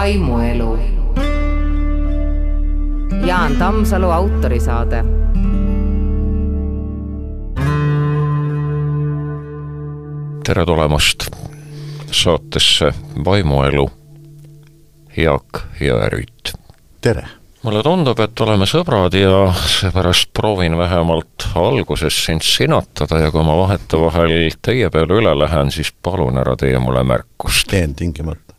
vaimuelu. Jaan Tammsalu autorisaade. tere tulemast saatesse Vaimuelu. Jaak Jõerüüt. tere! mulle tundub, et oleme sõbrad ja seepärast proovin vähemalt alguses sind sinatada ja kui ma vahetevahel teie peale üle lähen, siis palun ära tee mulle märkust. teen tingimata.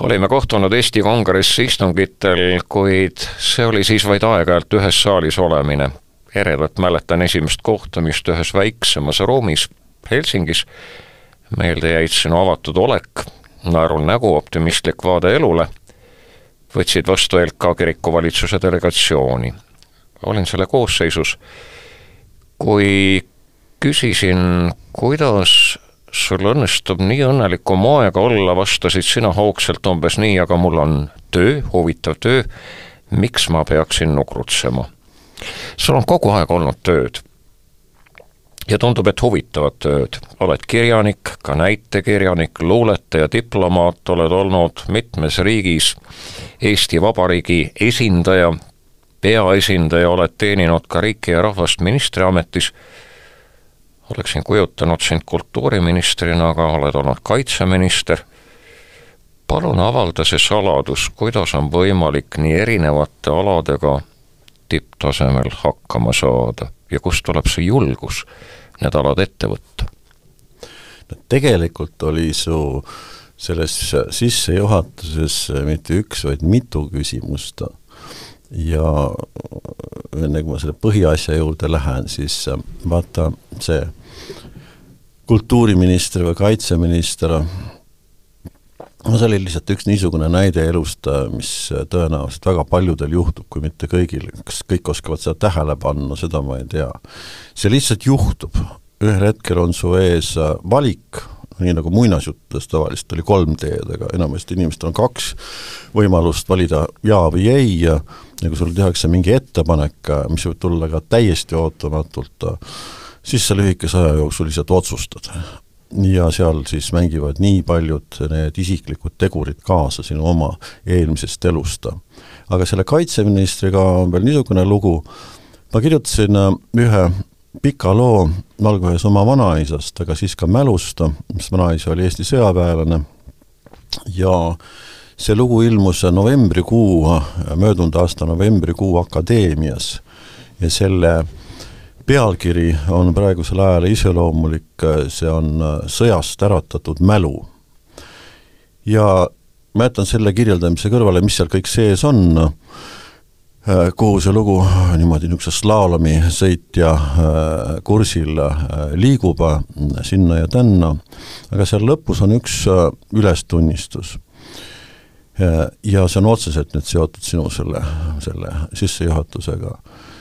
Olime kohtunud Eesti Kongressi istungitel, kuid see oli siis vaid aeg-ajalt ühes saalis olemine. eredalt mäletan esimest kohtumist ühes väiksemas ruumis Helsingis. meelde jäid sinu avatud olek, naerul nägu, optimistlik vaade elule võtsid vastu LK kiriku valitsuse delegatsiooni. olin selle koosseisus, kui küsisin, kuidas sul õnnestub nii õnneliku moega olla, vastasid sina hoogsalt umbes nii, aga mul on töö, huvitav töö, miks ma peaksin nukrutsema? sul on kogu aeg olnud tööd ja tundub, et huvitavat tööd. oled kirjanik, ka näitekirjanik, luuletaja, diplomaat, oled olnud mitmes riigis Eesti Vabariigi esindaja, peaesindaja, oled teeninud ka riiki ja rahvast ministriametis, oleksin kujutanud sind kultuuriministrina, aga oled olnud kaitseminister, palun avalda see saladus, kuidas on võimalik nii erinevate aladega tipptasemel hakkama saada ja kust tuleb see julgus need alad ette võtta? no tegelikult oli su selles sissejuhatuses mitte üks, vaid mitu küsimust ja enne kui ma selle põhiasja juurde lähen, siis vaata, see kultuuriminister või kaitseminister, no see oli lihtsalt üks niisugune näide elust, mis tõenäoliselt väga paljudel juhtub, kui mitte kõigil, kas kõik oskavad seda tähele panna, seda ma ei tea. see lihtsalt juhtub, ühel hetkel on su ees valik, nii nagu muinasjuttudes tavaliselt oli kolm teed, aga enamasti inimestel on kaks võimalust valida jaa või ei. ja ja kui sulle tehakse mingi ettepanek, mis võib tulla ka täiesti ootamatult, siis sa lühikese aja jooksul lihtsalt otsustad. Ja seal siis mängivad nii paljud need isiklikud tegurid kaasa sinu oma eelmisest elust. aga selle kaitseministriga on veel niisugune lugu, ma kirjutasin äh, ühe pika loo alguses oma vanaisast, aga siis ka mälust, mis vanaisa oli Eesti sõjaväelane. Ja see lugu ilmus novembrikuu, möödunud aasta novembrikuu Akadeemias. Ja selle pealkiri on praegusel ajal iseloomulik, see on äh, sõjast äratatud mälu. ja ma jätan selle kirjeldamise kõrvale, mis seal kõik sees on, äh, kuhu see lugu niimoodi niisuguse slaalomi sõitja äh, kursil liigub sinna ja tänna, aga seal lõpus on üks ülestunnistus. Ja see on otseselt nüüd seotud sinu selle, selle sissejuhatusega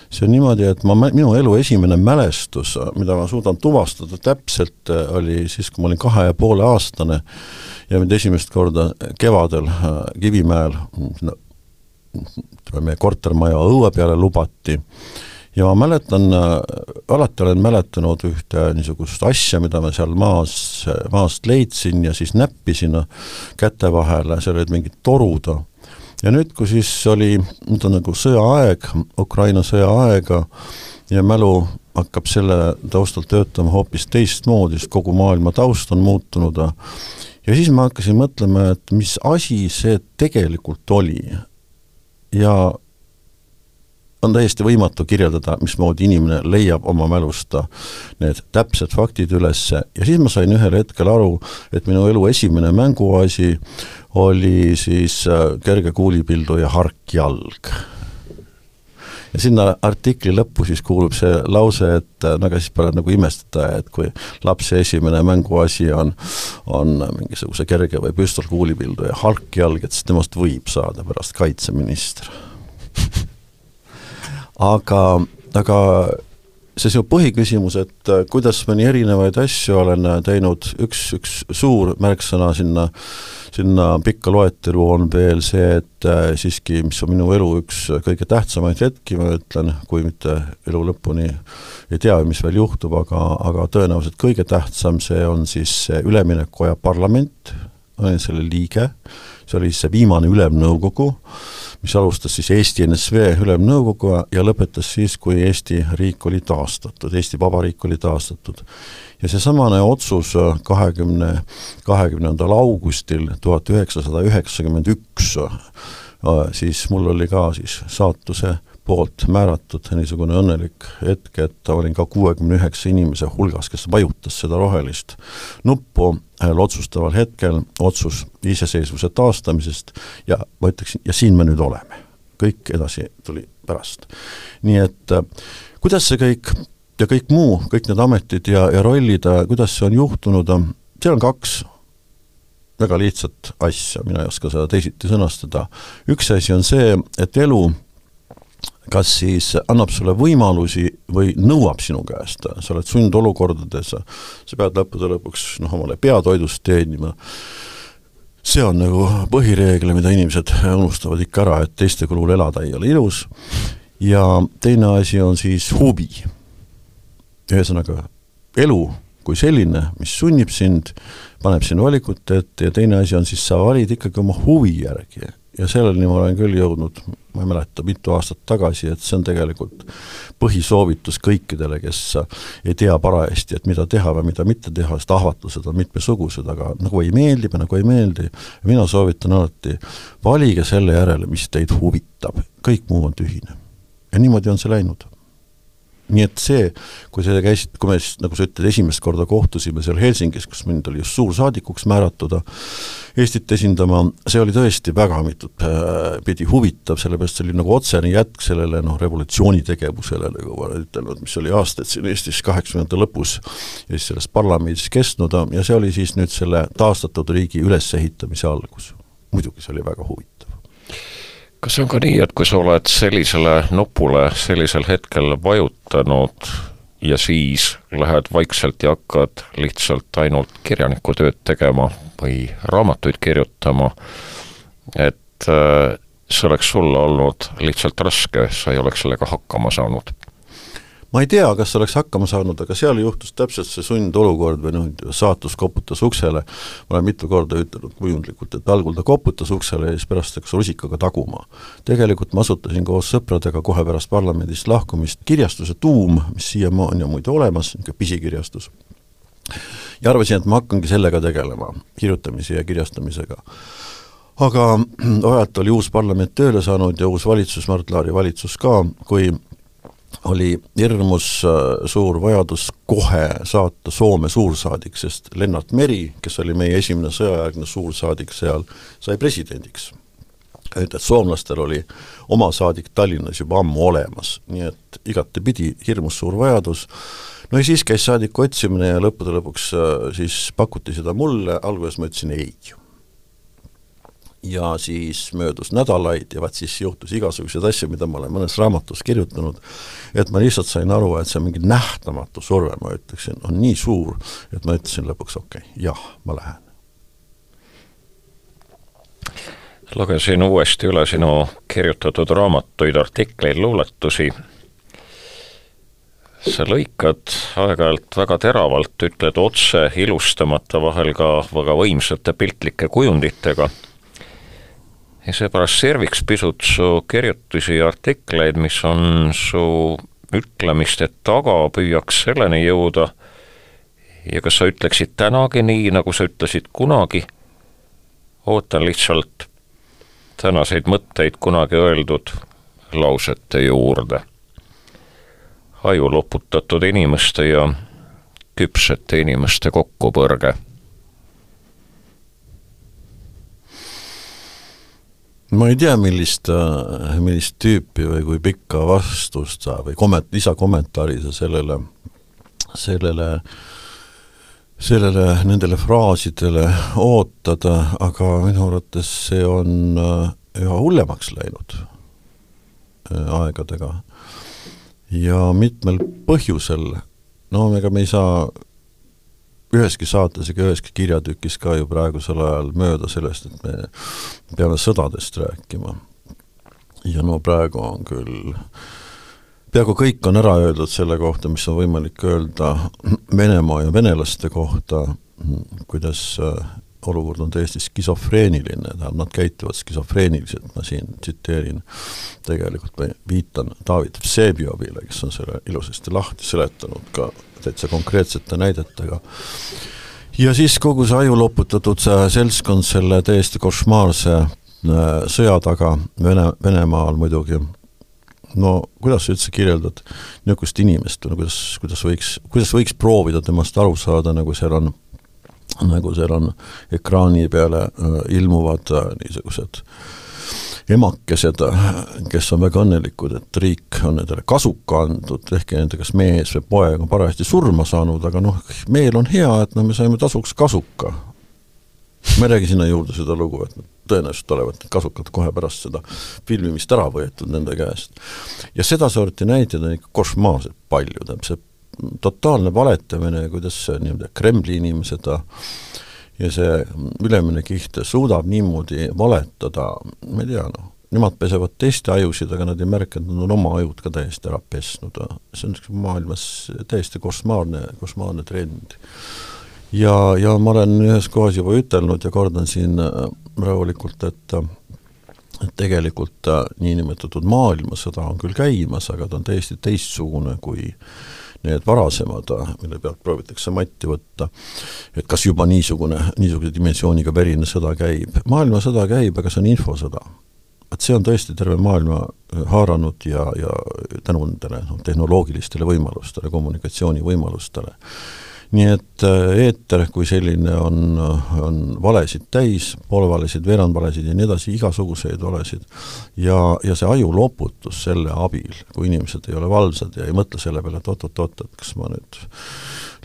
see on niimoodi, et ma, minu elu esimene mälestus, mida ma suudan tuvastada täpselt, oli siis, kui ma olin kahe ja poole aastane ja mind esimest korda kevadel äh, Kivimäel no, meie kortermaja õue peale lubati. Ja ma mäletan, äh, alati olen mäletanud ühte niisugust asja, mida ma seal maas, maast leidsin ja siis näppisin käte vahele, seal olid mingid torud ja nüüd, kui siis oli, nüüd on nagu sõjaaeg, Ukraina sõjaaega ja mälu hakkab selle taustal töötama hoopis teistmoodi, sest kogu maailma taust on muutunud ja siis ma hakkasin mõtlema, et mis asi see tegelikult oli. ja on täiesti võimatu kirjeldada, mismoodi inimene leiab oma mälust need täpsed faktid üles ja siis ma sain ühel hetkel aru, et minu elu esimene mänguasi oli siis äh, kerge kuulipilduja harkjalg. ja sinna artikli lõppu siis kuulub see lause, et äh, no aga siis pole nagu imestada, et kui lapse esimene mänguasi on, on mingisuguse kerge või püstolkuulipilduja harkjalg, et siis temast võib saada pärast kaitseminister aga, aga see sinu põhiküsimus, et äh, kuidas ma nii erinevaid asju olen äh, teinud, üks, üks suur märksõna sinna, sinna pikka loetelu on veel see, et äh, siiski, mis on minu elu üks kõige tähtsamaid hetki, ma ütlen, kui mitte elu lõpuni ei tea, mis veel juhtub, aga, aga tõenäoliselt kõige tähtsam, see on siis see üleminekuaja parlament, olin selle liige, see oli siis see viimane ülemnõukogu, mis alustas siis Eesti NSV ülemnõukoguga ja lõpetas siis, kui Eesti riik oli taastatud, Eesti Vabariik oli taastatud. ja seesamane otsus kahekümne, kahekümnendal augustil tuhat üheksasada üheksakümmend üks, siis mul oli ka siis saatuse poolt määratud niisugune õnnelik hetk, et olin ka kuuekümne üheksa inimese hulgas, kes vajutas seda rohelist nuppu ühel otsustaval hetkel, otsus iseseisvuse taastamisest ja ma ütleksin, ja siin me nüüd oleme. kõik edasi tuli pärast. nii et äh, kuidas see kõik ja kõik muu, kõik need ametid ja, ja rollid, äh, kuidas see on juhtunud, äh, seal on kaks väga lihtsat asja, mina ei oska seda teisiti sõnastada. üks asi on see, et elu kas siis annab sulle võimalusi või nõuab sinu käest, sa oled sundolukordades, sa pead lõppude lõpuks noh, omale peatoidust teenima, see on nagu põhireegel, mida inimesed unustavad ikka ära, et teiste kulul elada ei ole ilus, ja teine asi on siis huvi. ühesõnaga, elu kui selline, mis sunnib sind, paneb sinu valikute ette ja teine asi on siis, sa valid ikkagi oma huvi järgi ja selleni ma olen küll jõudnud, ma ei mäleta, mitu aastat tagasi, et see on tegelikult põhisoovitus kõikidele, kes ei tea parajasti, et mida teha või mida mitte teha, sest ahvatlused on mitmesugused, aga nagu ei meeldi või nagu ei meeldi, mina soovitan alati, valige selle järele, mis teid huvitab, kõik muu on tühine. ja niimoodi on see läinud nii et see, kui sa käisid, kui me siis, nagu sa ütled, esimest korda kohtusime seal Helsingis, kus mind oli just suursaadikuks määratud Eestit esindama, see oli tõesti väga mitut äh, pidi huvitav, sellepärast see oli nagu otsene jätk sellele noh, revolutsioonitegevusele, nagu ma olen ütelnud, mis oli aastaid siin Eestis kaheksakümnendate lõpus ja siis selles parlamendis kestnud ja see oli siis nüüd selle taastatud riigi ülesehitamise algus. muidugi see oli väga huvitav kas on ka nii, et kui sa oled sellisele nupule sellisel hetkel vajutanud ja siis lähed vaikselt ja hakkad lihtsalt ainult kirjanikutööd tegema või raamatuid kirjutama, et äh, see oleks sulle olnud lihtsalt raske, sa ei oleks sellega hakkama saanud ma ei tea, kas oleks hakkama saanud, aga seal juhtus täpselt see sundolukord või noh, saatus koputas uksele, ma olen mitu korda ütelnud kujundlikult, et algul ta koputas uksele ja siis pärast hakkas rusikaga taguma. tegelikult ma asutasin koos sõpradega kohe pärast parlamendist lahkumist kirjastuse Tuum, mis siiamaani on muide olemas, niisugune pisikirjastus, ja arvasin, et ma hakkangi sellega tegelema, kirjutamise ja kirjastamisega. Aga ajalt oli uus parlament tööle saanud ja uus valitsus, Mart Laari valitsus ka, kui oli hirmus äh, suur vajadus kohe saata Soome suursaadik, sest Lennart Meri, kes oli meie esimene sõjajärgne suursaadik seal, sai presidendiks. et, et soomlastel oli oma saadik Tallinnas juba ammu olemas, nii et igatepidi hirmus suur vajadus, no ja siis käis saadiku otsimine ja lõppude lõpuks äh, siis pakuti seda mulle, alguses ma ütlesin ei ja siis möödus nädalaid ja vaat siis juhtus igasuguseid asju, mida ma olen mõnes raamatus kirjutanud, et ma lihtsalt sain aru, et see mingi nähtamatu surve, ma ütleksin, on nii suur, et ma ütlesin lõpuks okei okay,, jah, ma lähen. lugesin uuesti üle sinu kirjutatud raamatuid, artikleid, luuletusi. sa lõikad aeg-ajalt väga teravalt, ütled otse, ilustamata, vahel ka väga võimsate piltlike kujunditega ja seepärast serviks pisut su kirjutisi ja artikleid, mis on su ütlemiste taga, püüaks selleni jõuda. Ja kas sa ütleksid tänagi nii, nagu sa ütlesid kunagi, ootan lihtsalt tänaseid mõtteid kunagi öeldud lausete juurde. aju loputatud inimeste ja küpsete inimeste kokkupõrge ma ei tea, millist, äh, millist tüüpi või kui pikka vastust sa või komment-, lisakommentaari sa sellele, sellele, sellele, nendele fraasidele ootad, aga minu arvates see on äh, üha hullemaks läinud äh, aegadega. ja mitmel põhjusel, no ega me ei saa üheski saates ega üheski kirjatükis ka ju praegusel ajal mööda sellest, et me peame sõdadest rääkima. ja no praegu on küll, peaaegu kõik on ära öeldud selle kohta, mis on võimalik öelda Venemaa ja venelaste kohta, kuidas olukord on täiesti skisofreeniline, tähendab, nad käituvad skisofreeniliselt, ma siin tsiteerin, tegelikult ma viitan David Vsebiovile, kes on selle ilusasti lahti seletanud ka täitsa konkreetsete näidetega, ja siis kogu see ajuloputatud see seltskond selle täiesti košmaarse äh, sõja taga Vene, Venemaal muidugi, no kuidas sa üldse kirjeldad niisugust inimest, no kuidas, kuidas võiks, kuidas võiks proovida temast aru saada, nagu seal on nagu seal on ekraani peale äh, ilmuvad äh, niisugused emakesed, kes on väga õnnelikud, et riik on nendele kasuka andnud, ehkki nende kas mees või poeg on parajasti surma saanud, aga noh, meel on hea, et no me saime tasuks kasuka. ma ei räägi sinna juurde seda lugu, et tõenäoliselt olevat need kasukad kohe pärast seda filmimist ära võetud nende käest. ja sedasorti näiteid on ikka košmaarselt palju, tähendab see totaalne valetamine, kuidas nii-öelda Kremli inimesed ja see ülemine kiht suudab niimoodi valetada, ma ei tea, noh, nemad pesevad teiste ajusid, aga nad ei märka, et nad on oma ajud ka täiesti ära pesnud, see on maailmas täiesti košmaarne, košmaarne trend. ja, ja ma olen ühes kohas juba ütelnud ja kordan siin äh, rahulikult, et et tegelikult äh, niinimetatud maailmasõda on küll käimas, aga ta on täiesti teistsugune kui äh, need varasemad, mille pealt proovitakse matti võtta, et kas juba niisugune, niisuguse dimensiooniga verine sõda käib. maailmasõda käib, aga see on infosõda. et see on tõesti terve maailma haaranud ja, ja tänu nendele noh, tehnoloogilistele võimalustele, kommunikatsioonivõimalustele nii et äh, eeter kui selline on, on valesid täis, poolvalesid, veerandvalesid ja nii edasi, igasuguseid valesid, ja, ja see ajuloputus selle abil, kui inimesed ei ole valvsad ja ei mõtle selle peale, et oot-oot-oot, et kas ma nüüd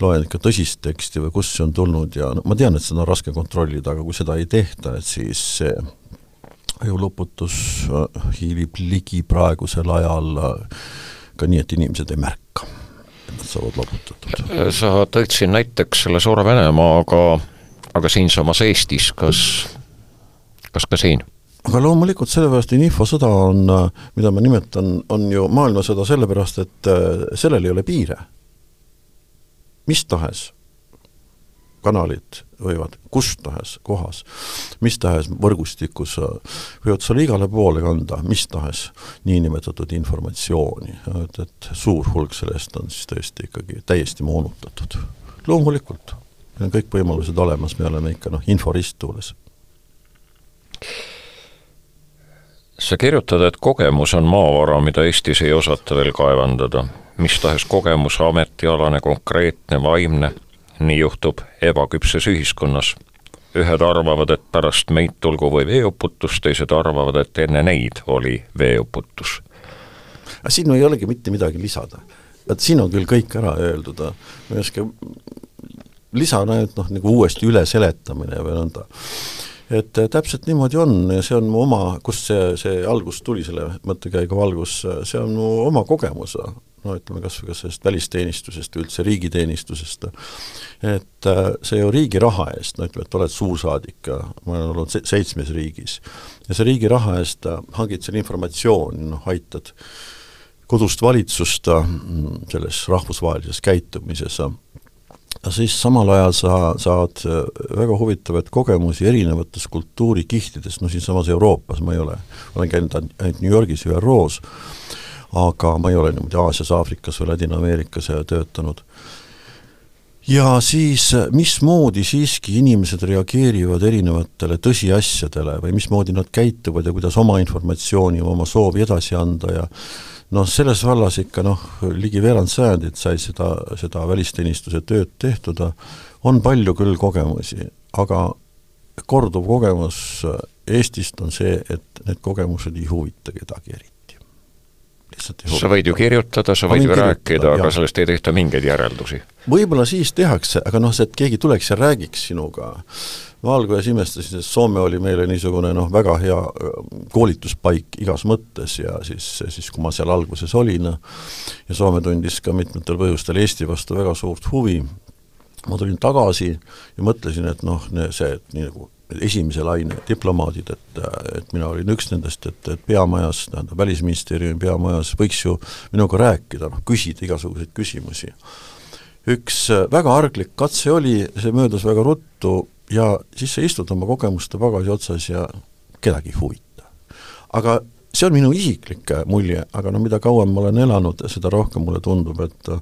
loen ikka tõsist teksti või kust see on tulnud ja no ma tean, et seda on raske kontrollida, aga kui seda ei tehta, et siis see ajuloputus äh, hiilib ligi praegusel ajal äh, ka nii, et inimesed ei märka nad saavad loputatud. sa tõid siin näiteks selle Suure Venemaa, aga, aga siinsamas Eestis, kas, kas ka siin? aga loomulikult sellepärast infosõda on, mida ma nimetan, on ju maailmasõda sellepärast, et äh, sellel ei ole piire. mis tahes kanalid võivad kus tahes kohas, mis tahes võrgustikus, võivad sulle igale poole kanda mis tahes niinimetatud informatsiooni, et, et suur hulk sellest on siis tõesti ikkagi täiesti moonutatud. loomulikult, meil on kõik võimalused olemas, me oleme ikka noh, info risttuules. sa kirjutad, et kogemus on maavara, mida Eestis ei osata veel kaevandada. mis tahes kogemus, ametialane, konkreetne, vaimne nii juhtub ebaküpses ühiskonnas. ühed arvavad, et pärast meid tulgu või veeuputus, teised arvavad, et enne neid oli veeuputus. aga siin ei olegi mitte midagi lisada. et siin on küll kõik ära öeldud, ma ei oska lisada ainult noh, nagu uuesti üle seletamine või nõnda et täpselt niimoodi on ja see on mu oma, kust see, see algus tuli, selle mõttekäigu algus, see on mu oma kogemus no ütleme kas või kas sellest välisteenistusest või üldse riigiteenistusest, et äh, see ju riigi raha eest, no ütleme, et oled suursaadik, ma olen olnud se-, seitsmes riigis, ja see riigi raha eest äh, hangid selle informatsiooni, noh, aitad kodust valitsust äh, selles rahvusvahelises käitumises, siis samal ajal sa saad väga huvitavaid kogemusi erinevates kultuurikihtides, no siinsamas Euroopas ma ei ole, olen käinud ainult New Yorgis ÜRO-s, aga ma ei ole niimoodi Aasias, Aafrikas või Ladina-Ameerikas töötanud. ja siis, mismoodi siiski inimesed reageerivad erinevatele tõsiasjadele või mismoodi nad käituvad ja kuidas oma informatsiooni, oma soovi edasi anda ja noh, selles vallas ikka noh, ligi veerand sajandit sai seda, seda välisteenistuse tööd tehtud, on palju küll kogemusi, aga korduv kogemus Eestist on see, et need kogemused ei huvita kedagi eriti lihtsalt ei huvita. sa võid ju kirjutada, sa võid ju rääkida, aga sellest ei tehta mingeid järeldusi. võib-olla siis tehakse, aga noh, see, et keegi tuleks ja räägiks sinuga, ma alguses imestasin, et Soome oli meile niisugune noh, väga hea koolituspaik igas mõttes ja siis, siis kui ma seal alguses olin ja Soome tundis ka mitmetel põhjustel Eesti vastu väga suurt huvi, ma tulin tagasi ja mõtlesin, et noh, see, et nii nagu esimese laine diplomaadid, et, et mina olin üks nendest, et, et peamajas, tähendab Välisministeeriumi peamajas võiks ju minuga rääkida, noh, küsida igasuguseid küsimusi. üks äh, väga arglik katse oli, see möödus väga ruttu ja siis sa istud oma kogemuste pagasi otsas ja kedagi ei huvita. aga see on minu isiklik mulje, aga no mida kauem ma olen elanud, seda rohkem mulle tundub, et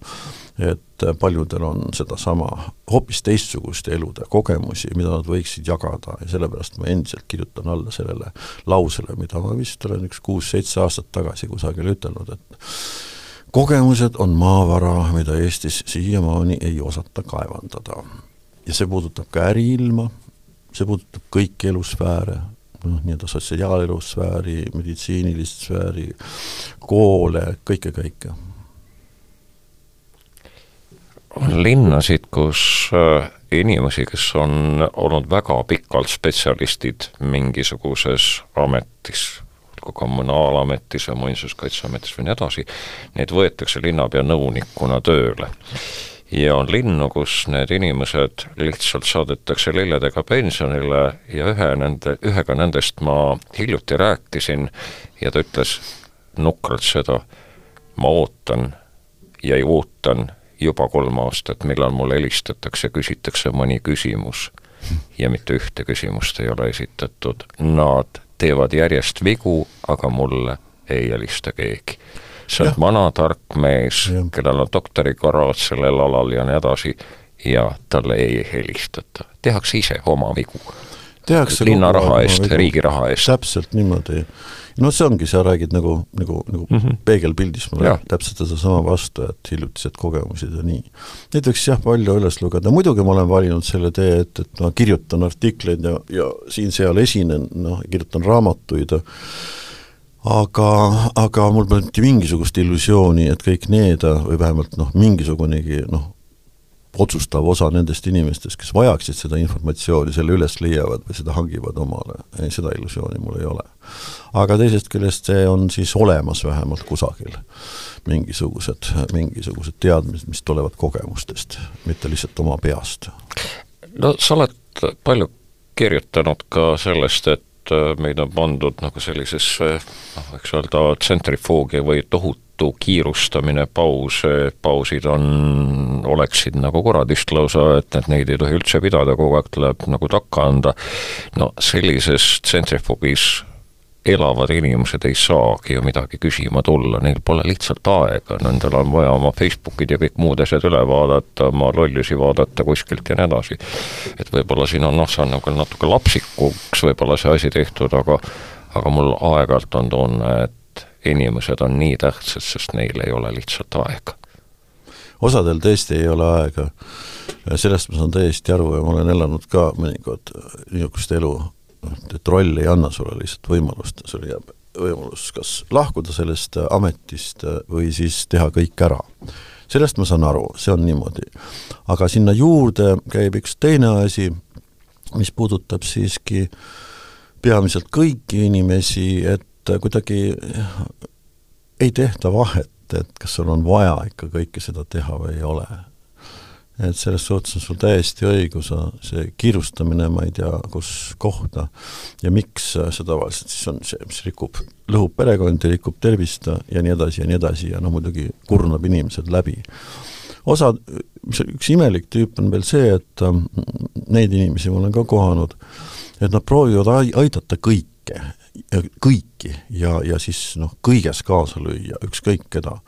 et paljudel on sedasama hoopis teistsugust elude kogemusi, mida nad võiksid jagada ja sellepärast ma endiselt kirjutan alla sellele lausele, mida ma vist olen üks kuus-seitse aastat tagasi kusagil ütelnud, et kogemused on maavara, mida Eestis siiamaani ei osata kaevandada. ja see puudutab ka äriilma, see puudutab kõiki elusfääre, noh, nii-öelda sotsiaalelusfääri, meditsiinilist sfääri, koole, kõike, kõike. on linnasid, kus äh, inimesi, kes on olnud väga pikalt spetsialistid mingisuguses ametis, ka kommunaalametis ja muinsuskaitseametis või nii edasi, neid võetakse linnapea nõunikuna tööle. Ja on linnu, kus need inimesed lihtsalt saadetakse lilledega pensionile ja ühe nende, ühega nendest ma hiljuti rääkisin ja ta ütles nukralt seda, ma ootan ja ootan juba kolm aastat, millal mulle helistatakse, küsitakse mõni küsimus ja mitte ühte küsimust ei ole esitatud, nad teevad järjest vigu, aga mulle ei helista keegi. Sa oled vana tark mees, kellel on doktorikraad sellel alal ja nii edasi, ja talle ei helistata, tehakse ise oma vigu. linna raha eest, riigi raha eest. täpselt niimoodi no see ongi, sa räägid nagu, nagu, nagu mm -hmm. peegelpildis mulle täpselt sedasama vastu, et hiljutised kogemused ja nii. Neid võiks jah, palju üles lugeda, muidugi ma olen valinud selle tee, et, et ma kirjutan artikleid ja, ja siin-seal esinen, noh, kirjutan raamatuid, aga, aga mul pole mitte mingisugust illusiooni, et kõik need või vähemalt noh, mingisugunegi noh, otsustav osa nendest inimestest, kes vajaksid seda informatsiooni, selle üles leiavad või seda hangivad omale, ei, seda illusiooni mul ei ole. aga teisest küljest see on siis olemas vähemalt kusagil, mingisugused, mingisugused teadmised, mis tulevad kogemustest, mitte lihtsalt oma peast. no sa oled palju kirjutanud ka sellest, et meid on pandud nagu sellisesse noh, võiks öelda tsentrifoogia või tohutu kiirustamine, paus, pausid on, oleksid nagu kuradist lausa, et, et neid ei tohi üldse pidada, kogu aeg tuleb nagu takka anda. no sellises tsentrifugis elavad inimesed ei saagi ju midagi küsima tulla, neil pole lihtsalt aega, nendel on vaja oma Facebookid ja kõik muud asjad üle vaadata, oma lollusi vaadata kuskilt ja nii edasi. et võib-olla siin on noh, see on nagu natuke lapsikuks võib-olla see asi tehtud, aga aga mul aeg-ajalt on tunne, et inimesed on nii tähtsad, sest neil ei ole lihtsalt aega. osadel tõesti ei ole aega, sellest ma saan täiesti aru ja ma olen elanud ka mõnikord niisugust elu, et roll ei anna sulle lihtsalt võimalust, sul jääb võimalus kas lahkuda sellest ametist või siis teha kõik ära. sellest ma saan aru, see on niimoodi. aga sinna juurde käib üks teine asi, mis puudutab siiski peamiselt kõiki inimesi, et et kuidagi ei tehta vahet, et kas sul on vaja ikka kõike seda teha või ei ole. Et selles suhtes on sul täiesti õigus, see kiirustamine, ma ei tea, kus kohta ja miks see tavaliselt siis on see, mis rikub, lõhub perekondi, rikub tervist ja nii edasi ja nii edasi ja noh, muidugi kurnab inimesed läbi. Osa, mis üks imelik tüüp on veel see, et neid inimesi ma olen ka kohanud, et nad proovivad aidata kõike, kõiki ja, ja siis noh, kõiges kaasa lüüa, ükskõik keda.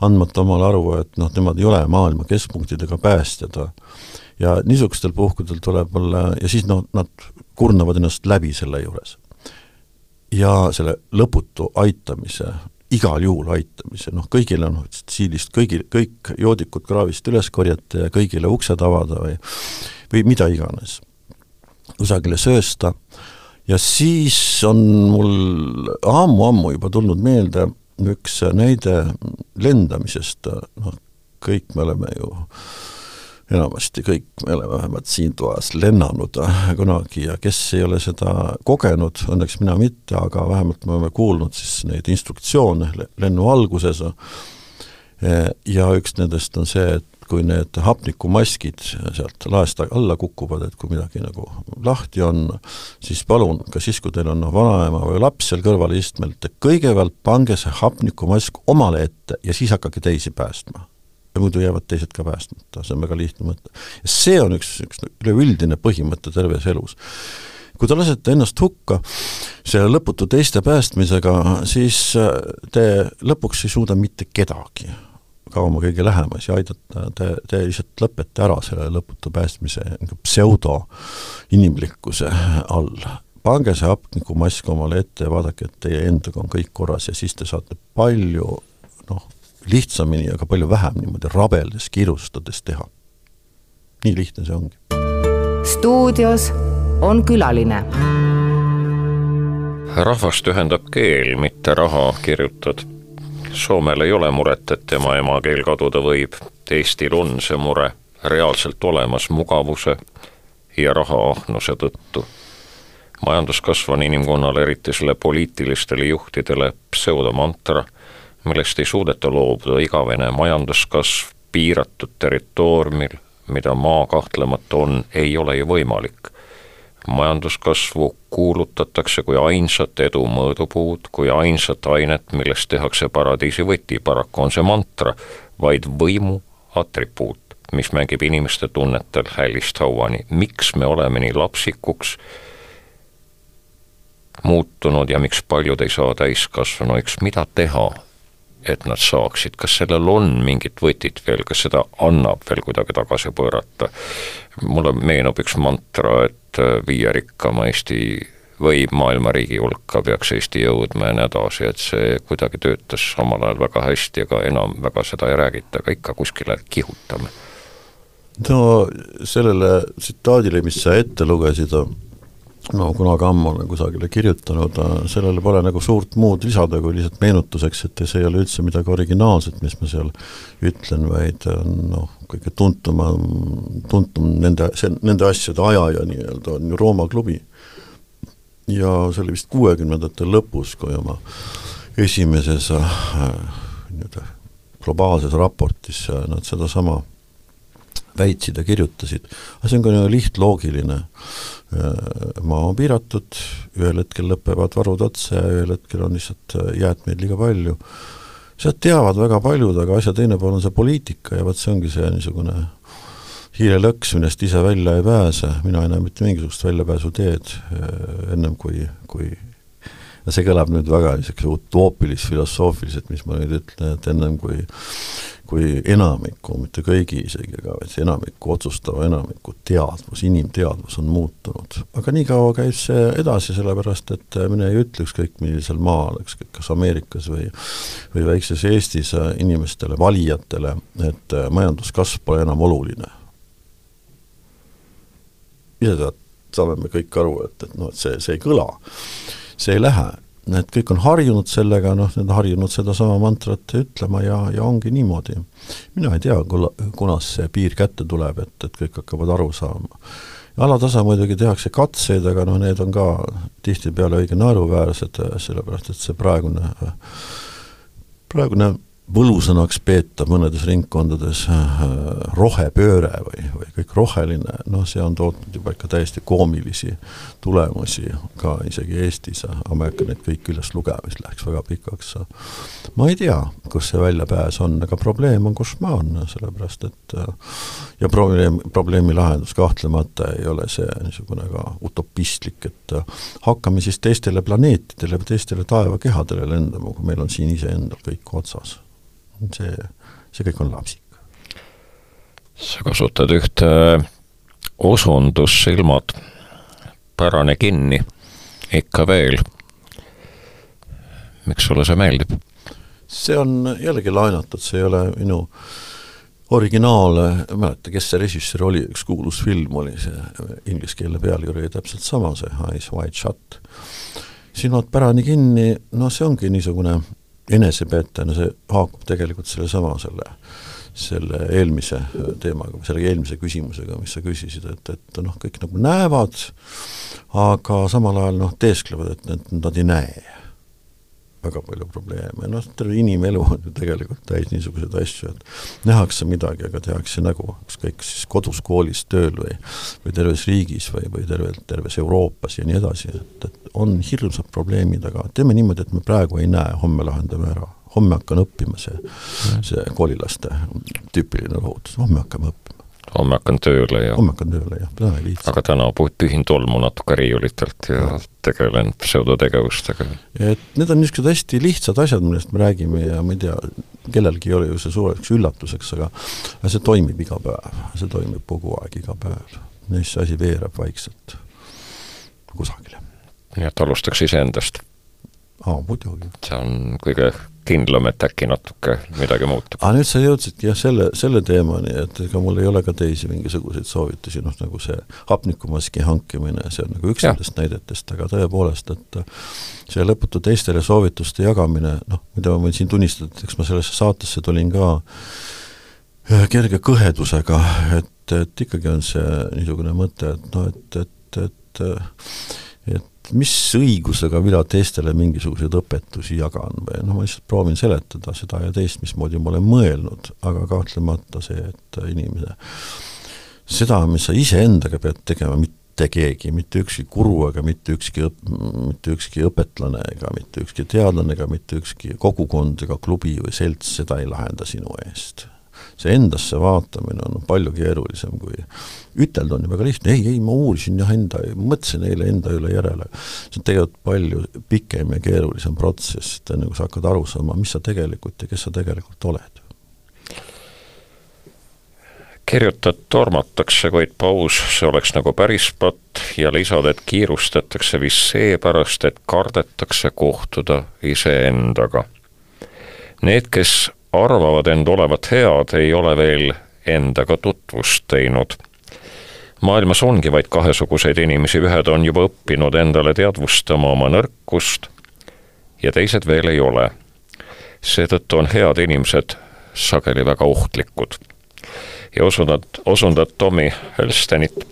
andmata omale aru, et noh, nemad ei ole maailma keskpunktidega päästjad. ja niisugustel puhkudel tuleb olla, ja siis noh, nad kurnavad ennast läbi selle juures. ja selle lõputu aitamise, igal juhul aitamise, noh kõigile noh, siilist kõigil, kõik joodikud kraavist üles korjata ja kõigile uksed avada või või mida iganes. kusagile söösta ja siis on mul ammu-ammu juba tulnud meelde üks näide lendamisest, noh, kõik me oleme ju enamasti kõik me oleme vähemalt siin toas lennanud kunagi ja kes ei ole seda kogenud, õnneks mina mitte, aga vähemalt me oleme kuulnud siis neid instruktsioone lennu alguses. Ja üks nendest on see, et kui need hapnikumaskid sealt laest alla kukuvad, et kui midagi nagu lahti on, siis palun, ka siis, kui teil on noh, vanaema või laps seal kõrval istmel, te kõigepealt pange see hapnikumask omale ette ja siis hakake teisi päästma. ja muidu jäävad teised ka päästmata, see on väga lihtne mõte. ja see on üks, üks üleüldine põhimõte terves elus. kui te lasete ennast hukka selle lõputu teiste päästmisega, siis äh, te lõpuks ei suuda mitte kedagi ka oma kõige lähemas ja aidata, te, te lihtsalt lõpete ära selle lõputu päästmise pseudo-inimlikkuse all. pange see hapnikumask omale ette ja vaadake, et teie endaga on kõik korras ja siis te saate palju noh, lihtsamini, aga palju vähem niimoodi rabeldes, kirustades teha. nii lihtne see ongi. stuudios on külaline. rahvast ühendab keel, mitte raha, kirjutad Soomel ei ole muret, et tema emakeel kaduda võib, Eestil on see mure reaalselt olemas mugavuse ja rahaahnuse tõttu. majanduskasv on inimkonnale, eriti selle poliitilistele juhtidele, pseudomantra, millest ei suudeta loobuda, igavene majanduskasv piiratud territooriumil, mida maa kahtlemata on, ei ole ju võimalik majanduskasvu kuulutatakse kui ainsat edu mõõdupuud, kui ainsat ainet, millest tehakse paradiisi võti, paraku on see mantra, vaid võimu atribuut, mis mängib inimeste tunnetel hällist hauani. miks me oleme nii lapsikuks muutunud ja miks paljud ei saa täiskasvanuks, mida teha, et nad saaksid, kas sellel on mingit võtit veel, kas seda annab veel kuidagi tagasi pöörata? mulle meenub üks mantra, et äh, viie rikkama Eesti või maailma riigi hulka peaks Eesti jõudma ja nii edasi, et see kuidagi töötas omal ajal väga hästi, aga enam väga seda ei räägita, aga ikka kuskile kihutame. no sellele tsitaadile, mis sa ette lugesid, no kunagi ammu olen kusagile kirjutanud, sellele pole nagu suurt muud lisada, kui lihtsalt meenutuseks, et see ei ole üldse midagi originaalset, mis ma seal ütlen, vaid noh, kõige tuntum, tuntum nende, see, nende asjade ajaja nii-öelda on ju Rooma klubi. ja see oli vist kuuekümnendate lõpus, kui oma esimeses äh, nii-öelda globaalses raportis nad sedasama väitsid ja kirjutasid, aga see on ka niisugune lihtloogiline Äh, maa on piiratud, ühel hetkel lõpevad varud otsa ja ühel hetkel on lihtsalt äh, jäätmeid liiga palju. Sealt teavad väga paljud, aga asja teine pool on see poliitika ja vot see ongi see niisugune hiirelõks, millest ise välja ei pääse, mina ei näe mitte mingisugust väljapääsuteed äh, ennem kui, kui ja see kõlab nüüd väga niisuguse utoopilis-filosoofiliselt, mis ma nüüd ütlen, et ennem kui kui enamiku, mitte kõigi isegi, aga enamiku, otsustava enamiku teadvus, inimteadvus on muutunud. aga niikaua käib see edasi, sellepärast et mine ei ütle ükskõik millisel maal, ükskõik kas Ameerikas või või väikses Eestis inimestele, valijatele, et majanduskasv pole enam oluline. ise tead, saame me kõik aru, et, et noh, et see, see ei kõla, see ei lähe et kõik on harjunud sellega, noh, need on harjunud sedasama mantrat ütlema ja, ja ongi niimoodi. mina ei tea, kunas see piir kätte tuleb, et, et kõik hakkavad aru saama. alatasa muidugi tehakse katseid, aga noh, need on ka tihtipeale õige naeruväärsed, sellepärast et see praegune, praegune võlusõnaks peetav mõnedes ringkondades äh, rohepööre või, või kõik roheline, noh, see on tootnud juba ikka täiesti koomilisi tulemusi ka isegi Eestis, aga ma ei hakka neid kõiki üles lugema, siis läheks väga pikaks. ma ei tea, kus see väljapääs on, aga probleem on, kus ma on, sellepärast et äh, ja probleem, probleemi lahendus kahtlemata ei ole see niisugune ka utopistlik, et äh, hakkame siis teistele planeetidele teistele taevakehadele lendama, kui meil on siin iseendal kõik otsas see, see kõik on lapsik. sa kasutad ühte osundussilmad, pärane kinni, ikka veel. miks sulle see meeldib? see on jällegi laenatud, see ei ole minu originaal, ei mäleta, kes see režissöör oli, üks kuulus film oli see, ingliskeelne pealkiri oli täpselt sama, see Eyes Wide Shut. silmad pärani kinni, no see ongi niisugune enesepeetena see haakub tegelikult sellesama, selle, selle eelmise teemaga, selle eelmise küsimusega, mis sa küsisid, et, et noh, kõik nagu näevad, aga samal ajal noh, teesklevad, et need, nad ei näe väga palju probleeme, noh, terve inimelu on ju tegelikult täis niisuguseid asju, et nähakse midagi, aga tehakse nägu, ükskõik siis kodus, koolis, tööl või või terves riigis või, või terve, terves Euroopas ja nii edasi, et, et on hirmsad probleemid, aga teeme niimoodi, et me praegu ei näe, homme lahendame ära. Homme hakkan õppima, see, see koolilaste tüüpiline lohutus, homme hakkame õppima homme hakkan tööle ja homme hakkan tööle jah, täna ei viitsi. aga täna pühin tolmu natuke riiulitelt ja no. tegelen pseudotegevustega. et need on niisugused hästi lihtsad asjad, millest me räägime ja ma ei tea, kellelgi ei ole ju see suureks üllatuseks, aga aga see toimib iga päev, see toimib kogu aeg, iga päev. ja siis see asi veereb vaikselt kusagile. nii et alustaks iseendast? Aa, muidugi. see on kõige kindlam, et äkki natuke midagi muutub. aga nüüd sa jõudsidki jah, selle, selle teemani, et ega mul ei ole ka teisi mingisuguseid soovitusi, noh nagu see hapnikumaski hankimine, see on nagu üks nendest näidetest, aga tõepoolest, et see lõputu teistele soovituste jagamine, noh, mida ma võin siin tunnistada, et eks ma sellesse saatesse tulin ka äh, kerge kõhedusega, et, et ikkagi on see niisugune mõte, et noh, et, et, et et mis õigusega mina teistele mingisuguseid õpetusi jagan või noh, ma lihtsalt proovin seletada seda ja teist, mismoodi ma olen mõelnud, aga kahtlemata see, et inimene, seda, mis sa iseendaga pead tegema, mitte keegi, mitte ükski guru ega mitte ükski õp-, mitte ükski õpetlane ega mitte ükski teadlane ega mitte ükski kogukond ega klubi või selts, seda ei lahenda sinu eest see endasse vaatamine on palju keerulisem kui ütelda on ju väga lihtne, ei, ei ma uurisin jah enda, mõtlesin eile enda üle järele. see on tegelikult palju pikem ja keerulisem protsess, et enne kui sa hakkad aru saama, mis sa tegelikult ja kes sa tegelikult oled kirjutad, tormatakse, kuid paus, see oleks nagu päris patt ja lisad, et kiirustatakse vist seepärast, et kardetakse kohtuda iseendaga. Need, kes arvavad end olevat head, ei ole veel endaga tutvust teinud. maailmas ongi vaid kahesuguseid inimesi, ühed on juba õppinud endale teadvustama oma nõrkust ja teised veel ei ole. seetõttu on head inimesed sageli väga ohtlikud. ja osundad, osundad Tommy Hölstenit,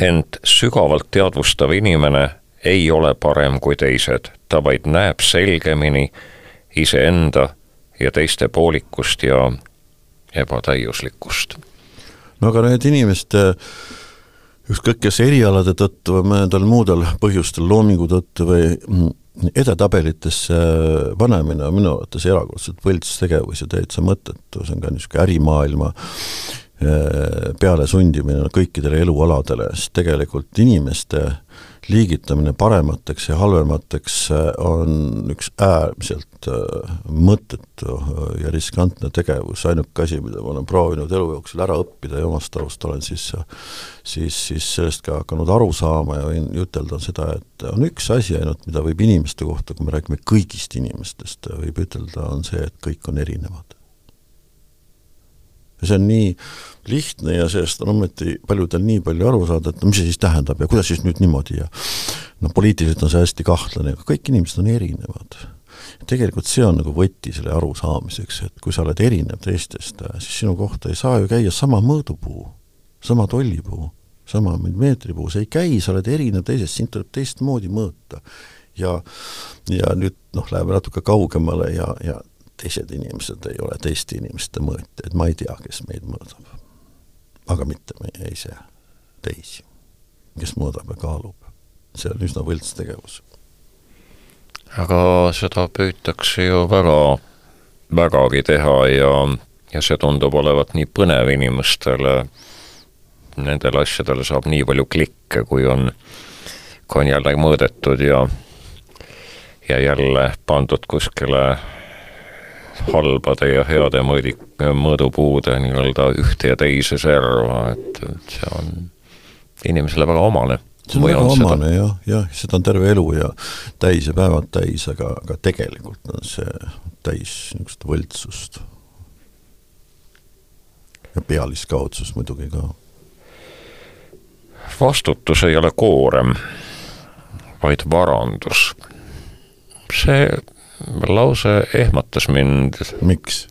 ent sügavalt teadvustav inimene ei ole parem kui teised, ta vaid näeb selgemini iseenda ja teiste poolikust ja ebatäiuslikkust. no aga need inimeste ükskõik kes erialade tõttu või mõnedel muudel põhjustel, loomingu tõttu või edetabelitesse panemine on minu arvates erakordselt võlts tegevus ja täitsa mõttetu, see on ka niisugune ärimaailma eh, pealesundimine kõikidele elualadele, sest tegelikult inimeste liigitamine paremateks ja halvemateks äh, on üks äärmiselt äh, mõttetu äh, ja riskantne tegevus, ainuke asi, mida ma olen proovinud elu jooksul ära õppida ja omast arust olen siis siis, siis sellest ka hakanud aru saama ja võin ütelda seda, et on üks asi ainult, mida võib inimeste kohta, kui me räägime kõigist inimestest, võib ütelda, on see, et kõik on erinevad see on nii lihtne ja sellest on ometi paljudel nii palju aru saada, et no mis see siis tähendab ja kuidas siis nüüd niimoodi ja noh, poliitiliselt on see hästi kahtlane, aga kõik inimesed on erinevad. tegelikult see on nagu võti selle arusaamiseks, et kui sa oled erinev teistest, siis sinu kohta ei saa ju käia sama mõõdupuu, sama tollipuu, sama meetripuu, see ei käi, sa oled erinev teisest, sind tuleb teistmoodi mõõta. ja, ja nüüd noh, läheme natuke kaugemale ja, ja teised inimesed ei ole teiste inimeste mõõtjad, ma ei tea, kes meid mõõdab. aga mitte meie ise, teisi, kes mõõdab ja kaalub. see on üsna võlts tegevus. aga seda püütakse ju väga, vägagi teha ja, ja see tundub olevat nii põnev inimestele, nendele asjadele saab nii palju klikke, kui on, kui on jälle mõõdetud ja ja jälle pandud kuskile halbade ja heade mõõdik, mõõdupuude nii-öelda ühte ja teise serva, et, et see on inimesele väga omane. see on väga omane jah, jah, seda on terve elu ja täis ja päevad täis, aga, aga tegelikult on see täis niisugust võltsust. ja pealiskaudsust muidugi ka. vastutus ei ole koorem, vaid varandus. see lause ehmatas mind. miks?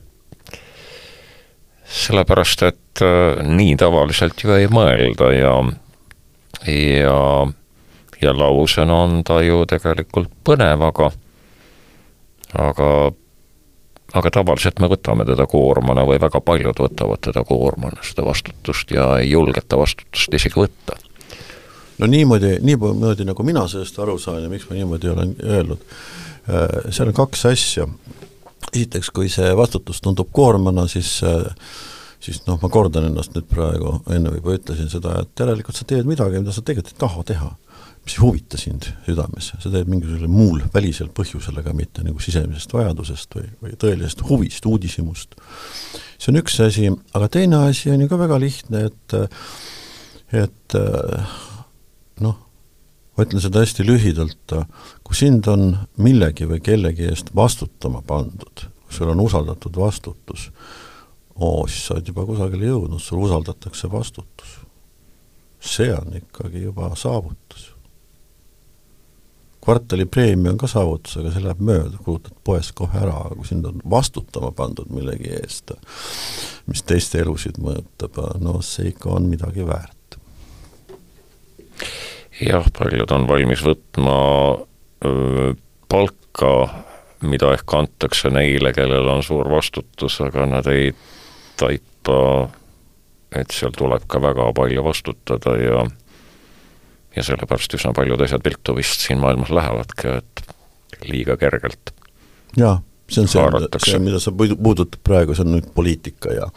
sellepärast, et äh, nii tavaliselt ju ei mõelda ja, ja, ja lausena on ta ju tegelikult põnev, aga, aga, aga tavaliselt me võtame teda koormana või väga paljud võtavad teda koormana, seda vastutust ja ei julgeta vastutust isegi võtta no niimoodi, niimoodi nagu mina sellest aru saan ja miks ma niimoodi olen öelnud Äh, seal on kaks asja. esiteks, kui see vastutus tundub koormana, siis siis noh, ma kordan ennast nüüd praegu, enne juba ütlesin seda, et järelikult sa teed midagi, mida sa tegelikult ei taha teha. mis ei huvita sind südames, sa teed mingisugusel muul välisel põhjusel, aga mitte nagu sisemisest vajadusest või, või tõelisest huvist, uudishimust. see on üks asi, aga teine asi on ju ka väga lihtne, et et noh, ma ütlen seda hästi lühidalt, kui sind on millegi või kellegi eest vastutama pandud, sul on usaldatud vastutus, oo, siis sa oled juba kusagile jõudnud, sul usaldatakse vastutus. see on ikkagi juba saavutus. kvartalipreemia on ka saavutus, aga see läheb mööda, kulutad poest kohe ära, aga kui sind on vastutama pandud millegi eest, mis teiste elusid mõjutab, no see ikka on midagi väärt jah, paljud on valmis võtma palka, mida ehk antakse neile, kellel on suur vastutus, aga nad ei taipa, et seal tuleb ka väga palju vastutada ja ja sellepärast üsna paljud asjad viltu vist siin maailmas lähevadki, et liiga kergelt. jaa, see on see, see, mida sa puudutad praegu, see on nüüd poliitika ja